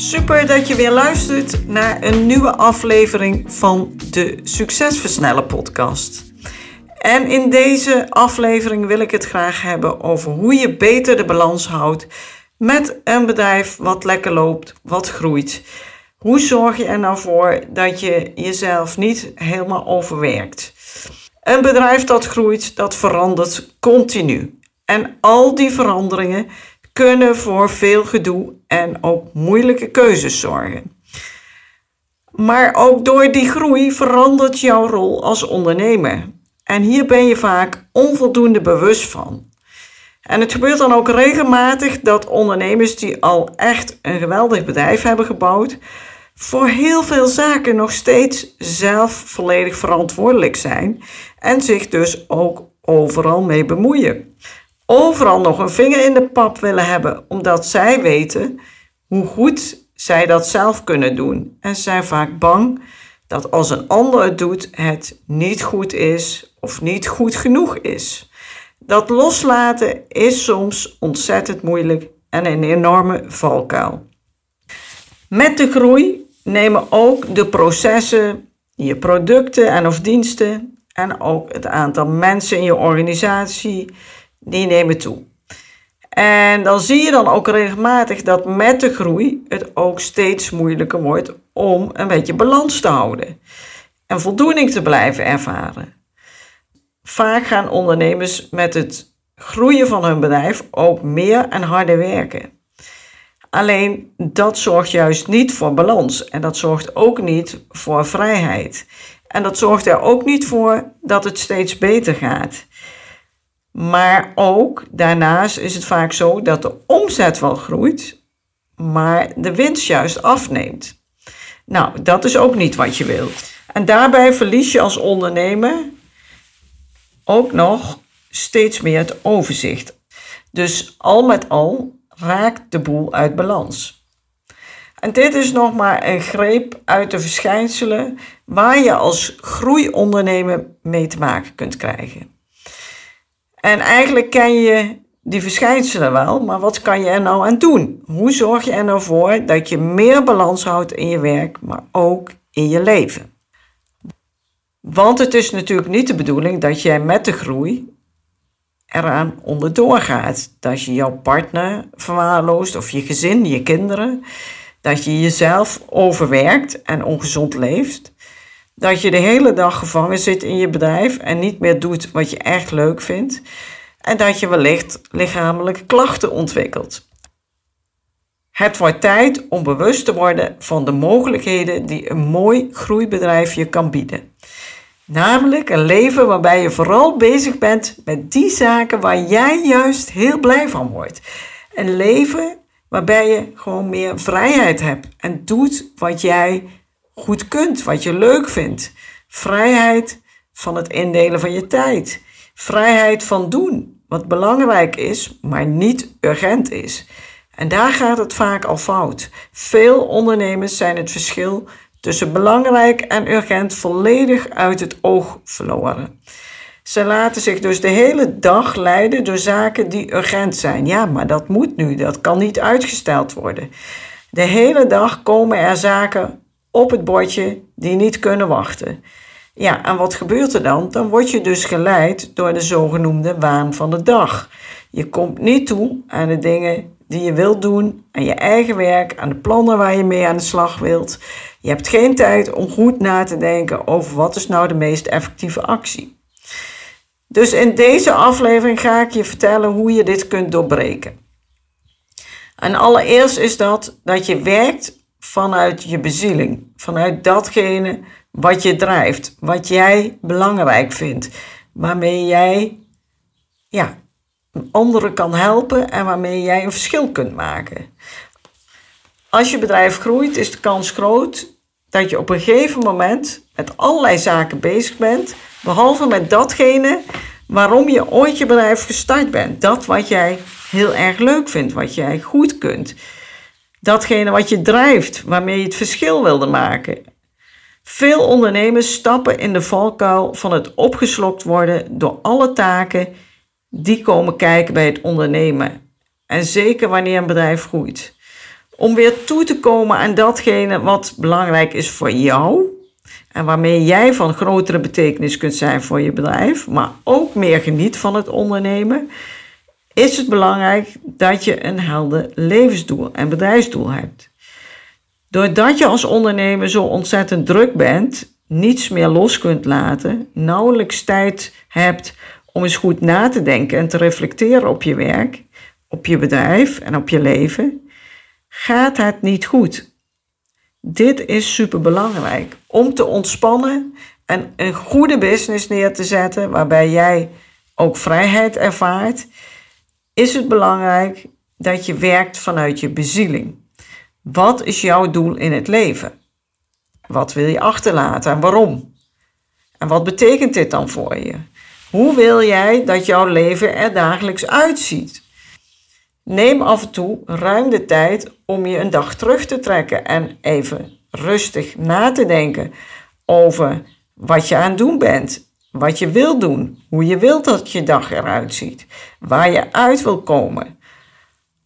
Super dat je weer luistert naar een nieuwe aflevering van de Succesversnellen podcast. En in deze aflevering wil ik het graag hebben over hoe je beter de balans houdt met een bedrijf wat lekker loopt, wat groeit. Hoe zorg je er nou voor dat je jezelf niet helemaal overwerkt? Een bedrijf dat groeit, dat verandert continu. En al die veranderingen kunnen voor veel gedoe en ook moeilijke keuzes zorgen. Maar ook door die groei verandert jouw rol als ondernemer. En hier ben je vaak onvoldoende bewust van. En het gebeurt dan ook regelmatig dat ondernemers die al echt een geweldig bedrijf hebben gebouwd, voor heel veel zaken nog steeds zelf volledig verantwoordelijk zijn en zich dus ook overal mee bemoeien. Overal nog een vinger in de pap willen hebben, omdat zij weten hoe goed zij dat zelf kunnen doen. En zijn vaak bang dat als een ander het doet, het niet goed is of niet goed genoeg is. Dat loslaten is soms ontzettend moeilijk en een enorme valkuil. Met de groei nemen ook de processen, je producten en of diensten en ook het aantal mensen in je organisatie, die nemen toe. En dan zie je dan ook regelmatig dat met de groei het ook steeds moeilijker wordt om een beetje balans te houden en voldoening te blijven ervaren. Vaak gaan ondernemers met het groeien van hun bedrijf ook meer en harder werken. Alleen dat zorgt juist niet voor balans en dat zorgt ook niet voor vrijheid. En dat zorgt er ook niet voor dat het steeds beter gaat. Maar ook daarnaast is het vaak zo dat de omzet wel groeit, maar de winst juist afneemt. Nou, dat is ook niet wat je wilt. En daarbij verlies je als ondernemer ook nog steeds meer het overzicht. Dus al met al raakt de boel uit balans. En dit is nog maar een greep uit de verschijnselen waar je als groeiondernemer mee te maken kunt krijgen. En eigenlijk ken je die verschijnselen wel, maar wat kan je er nou aan doen? Hoe zorg je er nou voor dat je meer balans houdt in je werk, maar ook in je leven? Want het is natuurlijk niet de bedoeling dat jij met de groei eraan onderdoor gaat. Dat je jouw partner verwaarloost of je gezin, je kinderen. Dat je jezelf overwerkt en ongezond leeft. Dat je de hele dag gevangen zit in je bedrijf en niet meer doet wat je echt leuk vindt. En dat je wellicht lichamelijke klachten ontwikkelt. Het wordt tijd om bewust te worden van de mogelijkheden die een mooi groeibedrijf je kan bieden. Namelijk een leven waarbij je vooral bezig bent met die zaken waar jij juist heel blij van wordt. Een leven waarbij je gewoon meer vrijheid hebt en doet wat jij goed kunt, wat je leuk vindt. Vrijheid van het indelen van je tijd. Vrijheid van doen wat belangrijk is, maar niet urgent is. En daar gaat het vaak al fout. Veel ondernemers zijn het verschil tussen belangrijk en urgent volledig uit het oog verloren. Ze laten zich dus de hele dag leiden door zaken die urgent zijn. Ja, maar dat moet nu, dat kan niet uitgesteld worden. De hele dag komen er zaken op het bordje die niet kunnen wachten. Ja, en wat gebeurt er dan? Dan word je dus geleid door de zogenoemde waan van de dag. Je komt niet toe aan de dingen die je wilt doen, aan je eigen werk, aan de plannen waar je mee aan de slag wilt. Je hebt geen tijd om goed na te denken over wat is nou de meest effectieve actie. Dus in deze aflevering ga ik je vertellen hoe je dit kunt doorbreken. En allereerst is dat dat je werkt vanuit je bezieling, vanuit datgene wat je drijft, wat jij belangrijk vindt, waarmee jij ja, anderen kan helpen en waarmee jij een verschil kunt maken. Als je bedrijf groeit, is de kans groot dat je op een gegeven moment met allerlei zaken bezig bent, behalve met datgene waarom je ooit je bedrijf gestart bent. Dat wat jij heel erg leuk vindt, wat jij goed kunt. Datgene wat je drijft, waarmee je het verschil wilde maken. Veel ondernemers stappen in de valkuil van het opgeslokt worden door alle taken die komen kijken bij het ondernemen. En zeker wanneer een bedrijf groeit. Om weer toe te komen aan datgene wat belangrijk is voor jou. En waarmee jij van grotere betekenis kunt zijn voor je bedrijf, maar ook meer geniet van het ondernemen, is het belangrijk dat je een helder levensdoel en bedrijfsdoel hebt. Doordat je als ondernemer zo ontzettend druk bent, niets meer los kunt laten, nauwelijks tijd hebt om eens goed na te denken en te reflecteren op je werk, op je bedrijf en op je leven, gaat het niet goed. Dit is super belangrijk om te ontspannen en een goede business neer te zetten waarbij jij ook vrijheid ervaart. Is het belangrijk dat je werkt vanuit je bezieling. Wat is jouw doel in het leven? Wat wil je achterlaten en waarom? En wat betekent dit dan voor je? Hoe wil jij dat jouw leven er dagelijks uitziet? Neem af en toe ruim de tijd om je een dag terug te trekken en even rustig na te denken over wat je aan het doen bent, wat je wilt doen, hoe je wilt dat je dag eruit ziet, waar je uit wil komen.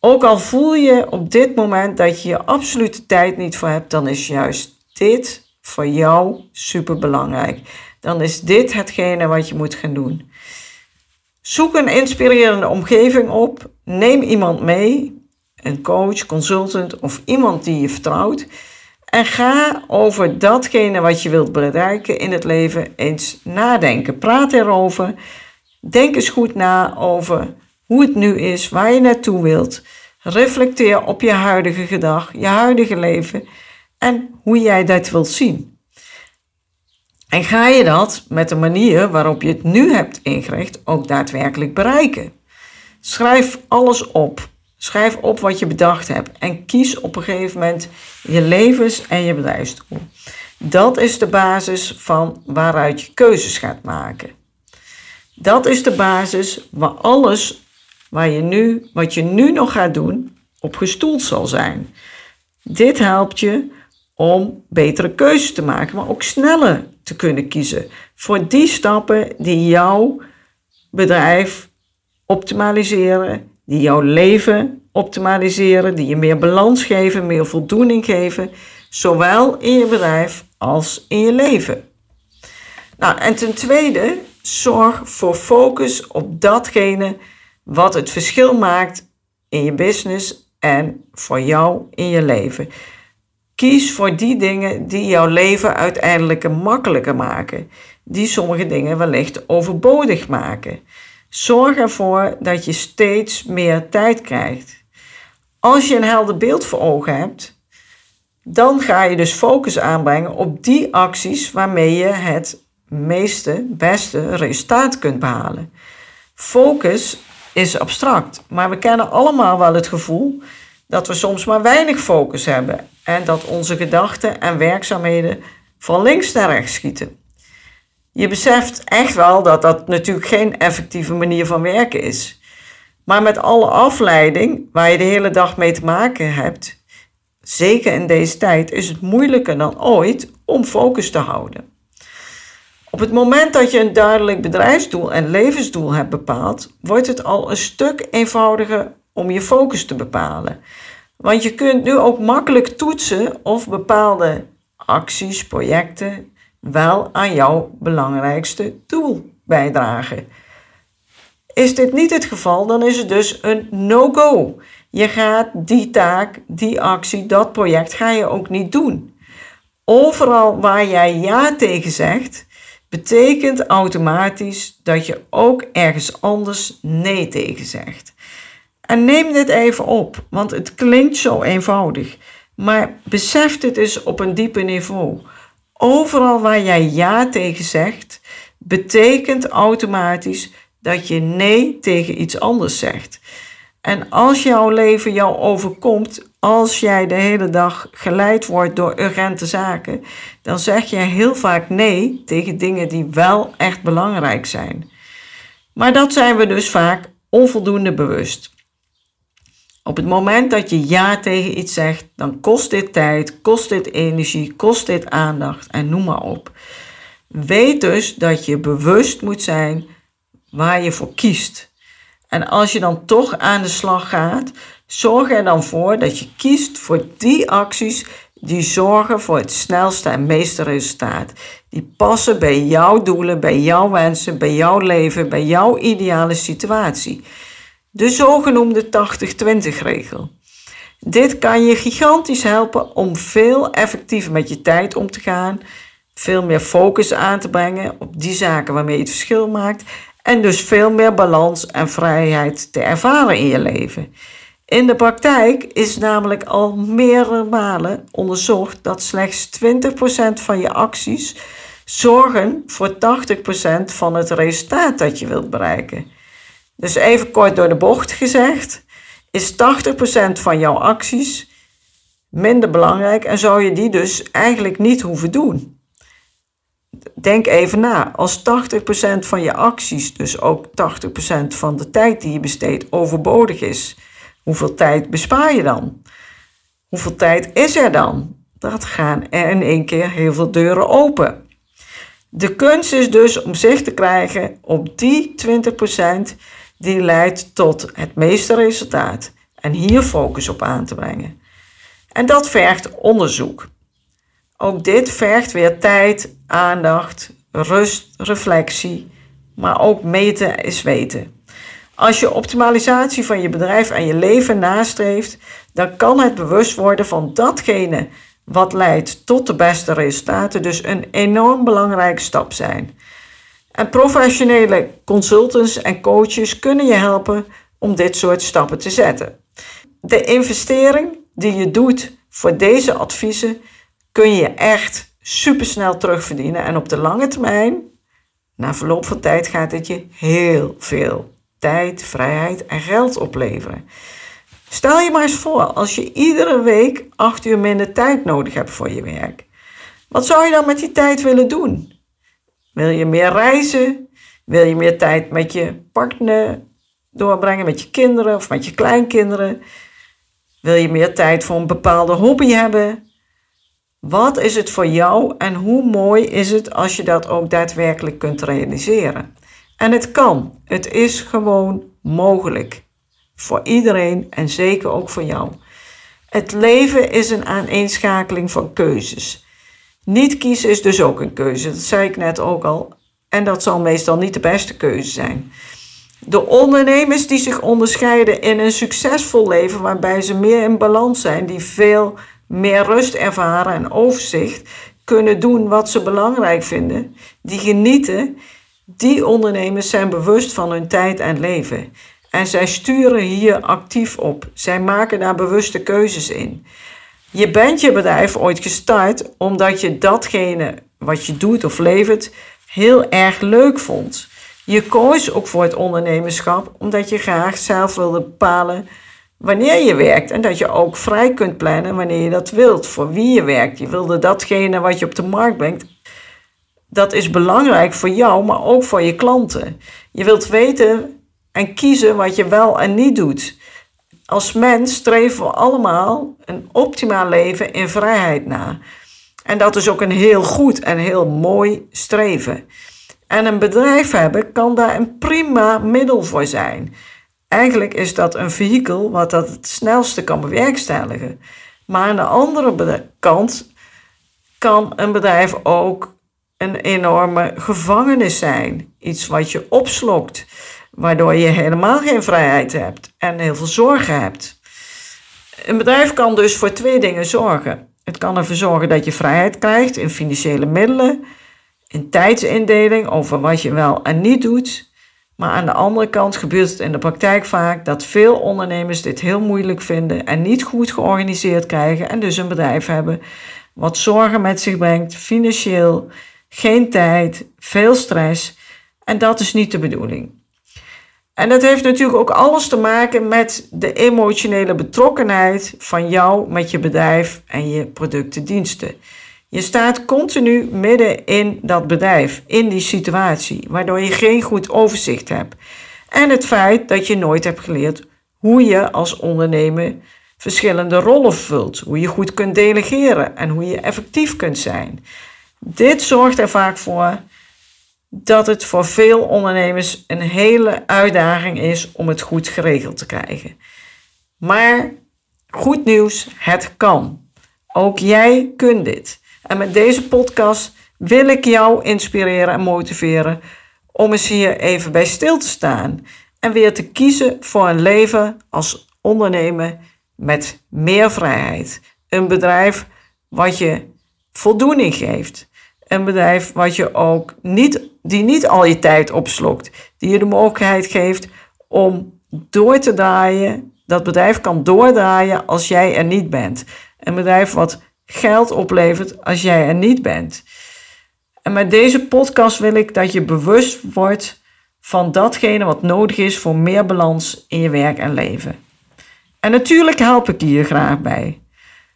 Ook al voel je op dit moment dat je je absolute tijd niet voor hebt, dan is juist dit voor jou super belangrijk. Dan is dit hetgene wat je moet gaan doen. Zoek een inspirerende omgeving op. Neem iemand mee, een coach, consultant of iemand die je vertrouwt. En ga over datgene wat je wilt bereiken in het leven eens nadenken. Praat erover. Denk eens goed na over hoe het nu is, waar je naartoe wilt. Reflecteer op je huidige gedag, je huidige leven en hoe jij dat wilt zien. En ga je dat met de manier waarop je het nu hebt ingericht ook daadwerkelijk bereiken? Schrijf alles op. Schrijf op wat je bedacht hebt en kies op een gegeven moment je levens- en je bedrijfsdoel. Dat is de basis van waaruit je keuzes gaat maken. Dat is de basis waar alles waar je nu, wat je nu nog gaat doen op gestoeld zal zijn. Dit helpt je om betere keuzes te maken, maar ook sneller te kunnen kiezen voor die stappen die jouw bedrijf optimaliseren, die jouw leven optimaliseren, die je meer balans geven, meer voldoening geven, zowel in je bedrijf als in je leven. Nou, en ten tweede, zorg voor focus op datgene wat het verschil maakt in je business en voor jou in je leven. Kies voor die dingen die jouw leven uiteindelijk makkelijker maken, die sommige dingen wellicht overbodig maken. Zorg ervoor dat je steeds meer tijd krijgt. Als je een helder beeld voor ogen hebt, dan ga je dus focus aanbrengen op die acties waarmee je het meeste, beste resultaat kunt behalen. Focus is abstract, maar we kennen allemaal wel het gevoel dat we soms maar weinig focus hebben en dat onze gedachten en werkzaamheden van links naar rechts schieten. Je beseft echt wel dat dat natuurlijk geen effectieve manier van werken is. Maar met alle afleiding waar je de hele dag mee te maken hebt, zeker in deze tijd, is het moeilijker dan ooit om focus te houden. Op het moment dat je een duidelijk bedrijfsdoel en levensdoel hebt bepaald, wordt het al een stuk eenvoudiger om je focus te bepalen. Want je kunt nu ook makkelijk toetsen of bepaalde acties, projecten wel aan jouw belangrijkste doel bijdragen. Is dit niet het geval, dan is het dus een no-go. Je gaat die taak, die actie, dat project ga je ook niet doen. Overal waar jij ja tegen zegt, betekent automatisch dat je ook ergens anders nee tegen zegt. En neem dit even op, want het klinkt zo eenvoudig. Maar besef dit eens op een dieper niveau. Overal waar jij ja tegen zegt, betekent automatisch dat je nee tegen iets anders zegt. En als jouw leven jou overkomt, als jij de hele dag geleid wordt door urgente zaken, dan zeg je heel vaak nee tegen dingen die wel echt belangrijk zijn. Maar dat zijn we dus vaak onvoldoende bewust. Op het moment dat je ja tegen iets zegt, dan kost dit tijd, kost dit energie, kost dit aandacht en noem maar op. Weet dus dat je bewust moet zijn waar je voor kiest. En als je dan toch aan de slag gaat, zorg er dan voor dat je kiest voor die acties die zorgen voor het snelste en meeste resultaat. Die passen bij jouw doelen, bij jouw wensen, bij jouw leven, bij jouw ideale situatie. De zogenoemde 80-20 regel. Dit kan je gigantisch helpen om veel effectiever met je tijd om te gaan, veel meer focus aan te brengen op die zaken waarmee je het verschil maakt en dus veel meer balans en vrijheid te ervaren in je leven. In de praktijk is namelijk al meerdere malen onderzocht dat slechts 20% van je acties zorgen voor 80% van het resultaat dat je wilt bereiken. Dus even kort door de bocht gezegd, is 80% van jouw acties minder belangrijk en zou je die dus eigenlijk niet hoeven doen. Denk even na, als 80% van je acties, dus ook 80% van de tijd die je besteedt, overbodig is, hoeveel tijd bespaar je dan? Hoeveel tijd is er dan? Dat gaan er in één keer heel veel deuren open. De kunst is dus om zicht te krijgen op die 20% die leidt tot het meeste resultaat en hier focus op aan te brengen. En dat vergt onderzoek. Ook dit vergt weer tijd, aandacht, rust, reflectie, maar ook meten is weten. Als je optimalisatie van je bedrijf en je leven nastreeft, dan kan het bewust worden van datgene wat leidt tot de beste resultaten dus een enorm belangrijke stap zijn. En professionele consultants en coaches kunnen je helpen om dit soort stappen te zetten. De investering die je doet voor deze adviezen kun je echt supersnel terugverdienen. En op de lange termijn, na verloop van tijd, gaat het je heel veel tijd, vrijheid en geld opleveren. Stel je maar eens voor, als je iedere week acht uur minder tijd nodig hebt voor je werk. Wat zou je dan met die tijd willen doen? Wil je meer reizen? Wil je meer tijd met je partner doorbrengen, met je kinderen of met je kleinkinderen? Wil je meer tijd voor een bepaalde hobby hebben? Wat is het voor jou en hoe mooi is het als je dat ook daadwerkelijk kunt realiseren? En het kan. Het is gewoon mogelijk. Voor iedereen en zeker ook voor jou. Het leven is een aaneenschakeling van keuzes. Niet kiezen is dus ook een keuze. Dat zei ik net ook al. En dat zal meestal niet de beste keuze zijn. De ondernemers die zich onderscheiden in een succesvol leven waarbij ze meer in balans zijn, die veel meer rust ervaren en overzicht, kunnen doen wat ze belangrijk vinden, die genieten, die ondernemers zijn bewust van hun tijd en leven. En zij sturen hier actief op. Zij maken daar bewuste keuzes in. Je bent je bedrijf ooit gestart omdat je datgene wat je doet of levert heel erg leuk vond. Je koos ook voor het ondernemerschap omdat je graag zelf wilde bepalen wanneer je werkt en dat je ook vrij kunt plannen wanneer je dat wilt, voor wie je werkt. Je wilde datgene wat je op de markt brengt. Dat is belangrijk voor jou, maar ook voor je klanten. Je wilt weten en kiezen wat je wel en niet doet. Als mens streven we allemaal een optimaal leven in vrijheid na. En dat is ook een heel goed en heel mooi streven. En een bedrijf hebben kan daar een prima middel voor zijn. Eigenlijk is dat een vehikel wat dat het snelste kan bewerkstelligen. Maar aan de andere kant kan een bedrijf ook een enorme gevangenis zijn. Iets wat je opslokt, waardoor je helemaal geen vrijheid hebt en heel veel zorgen hebt. Een bedrijf kan dus voor twee dingen zorgen. Het kan ervoor zorgen dat je vrijheid krijgt in financiële middelen, in tijdsindeling over wat je wel en niet doet. Maar aan de andere kant gebeurt het in de praktijk vaak dat veel ondernemers dit heel moeilijk vinden en niet goed georganiseerd krijgen en dus een bedrijf hebben wat zorgen met zich brengt, financieel, geen tijd, veel stress en dat is niet de bedoeling. En dat heeft natuurlijk ook alles te maken met de emotionele betrokkenheid van jou met je bedrijf en je producten, diensten. Je staat continu midden in dat bedrijf, in die situatie, waardoor je geen goed overzicht hebt. En het feit dat je nooit hebt geleerd hoe je als ondernemer verschillende rollen vult, hoe je goed kunt delegeren en hoe je effectief kunt zijn. Dit zorgt er vaak voor dat het voor veel ondernemers een hele uitdaging is om het goed geregeld te krijgen. Maar goed nieuws, het kan. Ook jij kunt dit. En met deze podcast wil ik jou inspireren en motiveren om eens hier even bij stil te staan en weer te kiezen voor een leven als ondernemer met meer vrijheid. Een bedrijf wat je voldoening geeft. Een bedrijf wat je ook niet, die niet al je tijd opslokt. Die je de mogelijkheid geeft om door te draaien. Dat bedrijf kan doordraaien als jij er niet bent. Een bedrijf wat geld oplevert als jij er niet bent. En met deze podcast wil ik dat je bewust wordt van datgene wat nodig is voor meer balans in je werk en leven. En natuurlijk help ik je hier graag bij.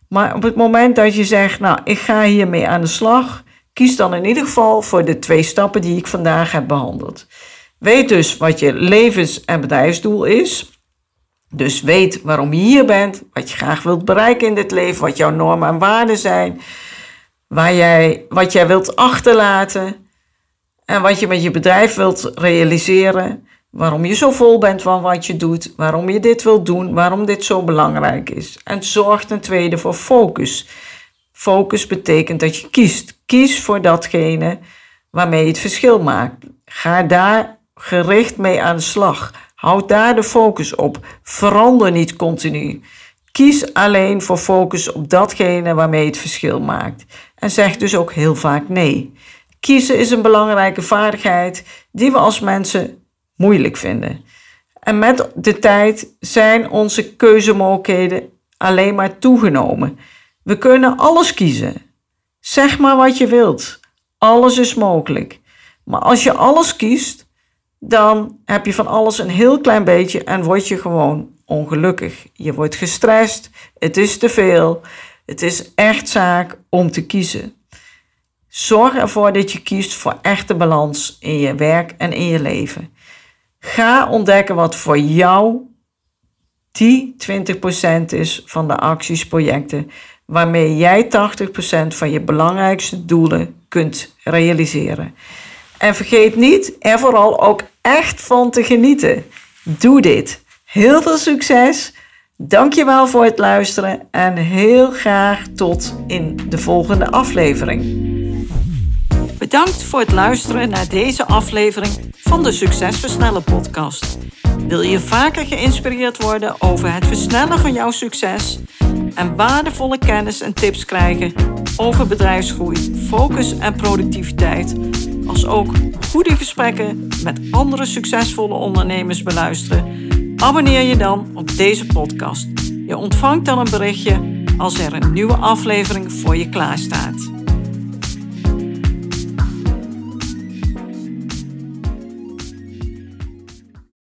Maar op het moment dat je zegt, nou, ik ga hiermee aan de slag, kies dan in ieder geval voor de twee stappen die ik vandaag heb behandeld. Weet dus wat je levens- en bedrijfsdoel is. Dus weet waarom je hier bent, wat je graag wilt bereiken in dit leven, wat jouw normen en waarden zijn, waar jij, wat jij wilt achterlaten en wat je met je bedrijf wilt realiseren. Waarom je zo vol bent van wat je doet, waarom je dit wilt doen, waarom dit zo belangrijk is. En zorg ten tweede voor focus. Focus betekent dat je kiest. Kies voor datgene waarmee je het verschil maakt. Ga daar gericht mee aan de slag. Houd daar de focus op. Verander niet continu. Kies alleen voor focus op datgene waarmee je het verschil maakt. En zeg dus ook heel vaak nee. Kiezen is een belangrijke vaardigheid die we als mensen moeilijk vinden. En met de tijd zijn onze keuzemogelijkheden alleen maar toegenomen. We kunnen alles kiezen. Zeg maar wat je wilt. Alles is mogelijk. Maar als je alles kiest, dan heb je van alles een heel klein beetje en word je gewoon ongelukkig. Je wordt gestrest, het is te veel. Het is echt zaak om te kiezen. Zorg ervoor dat je kiest voor echte balans in je werk en in je leven. Ga ontdekken wat voor jou die 20% is van de acties, projecten, waarmee jij 80% van je belangrijkste doelen kunt realiseren. En vergeet niet er vooral ook echt van te genieten. Doe dit. Heel veel succes. Dankjewel voor het luisteren en heel graag tot in de volgende aflevering. Bedankt voor het luisteren naar deze aflevering van de Succesversnellen podcast. Wil je vaker geïnspireerd worden over het versnellen van jouw succes en waardevolle kennis en tips krijgen over bedrijfsgroei, focus en productiviteit, als ook goede gesprekken met andere succesvolle ondernemers beluisteren? Abonneer je dan op deze podcast. Je ontvangt dan een berichtje als er een nieuwe aflevering voor je klaarstaat.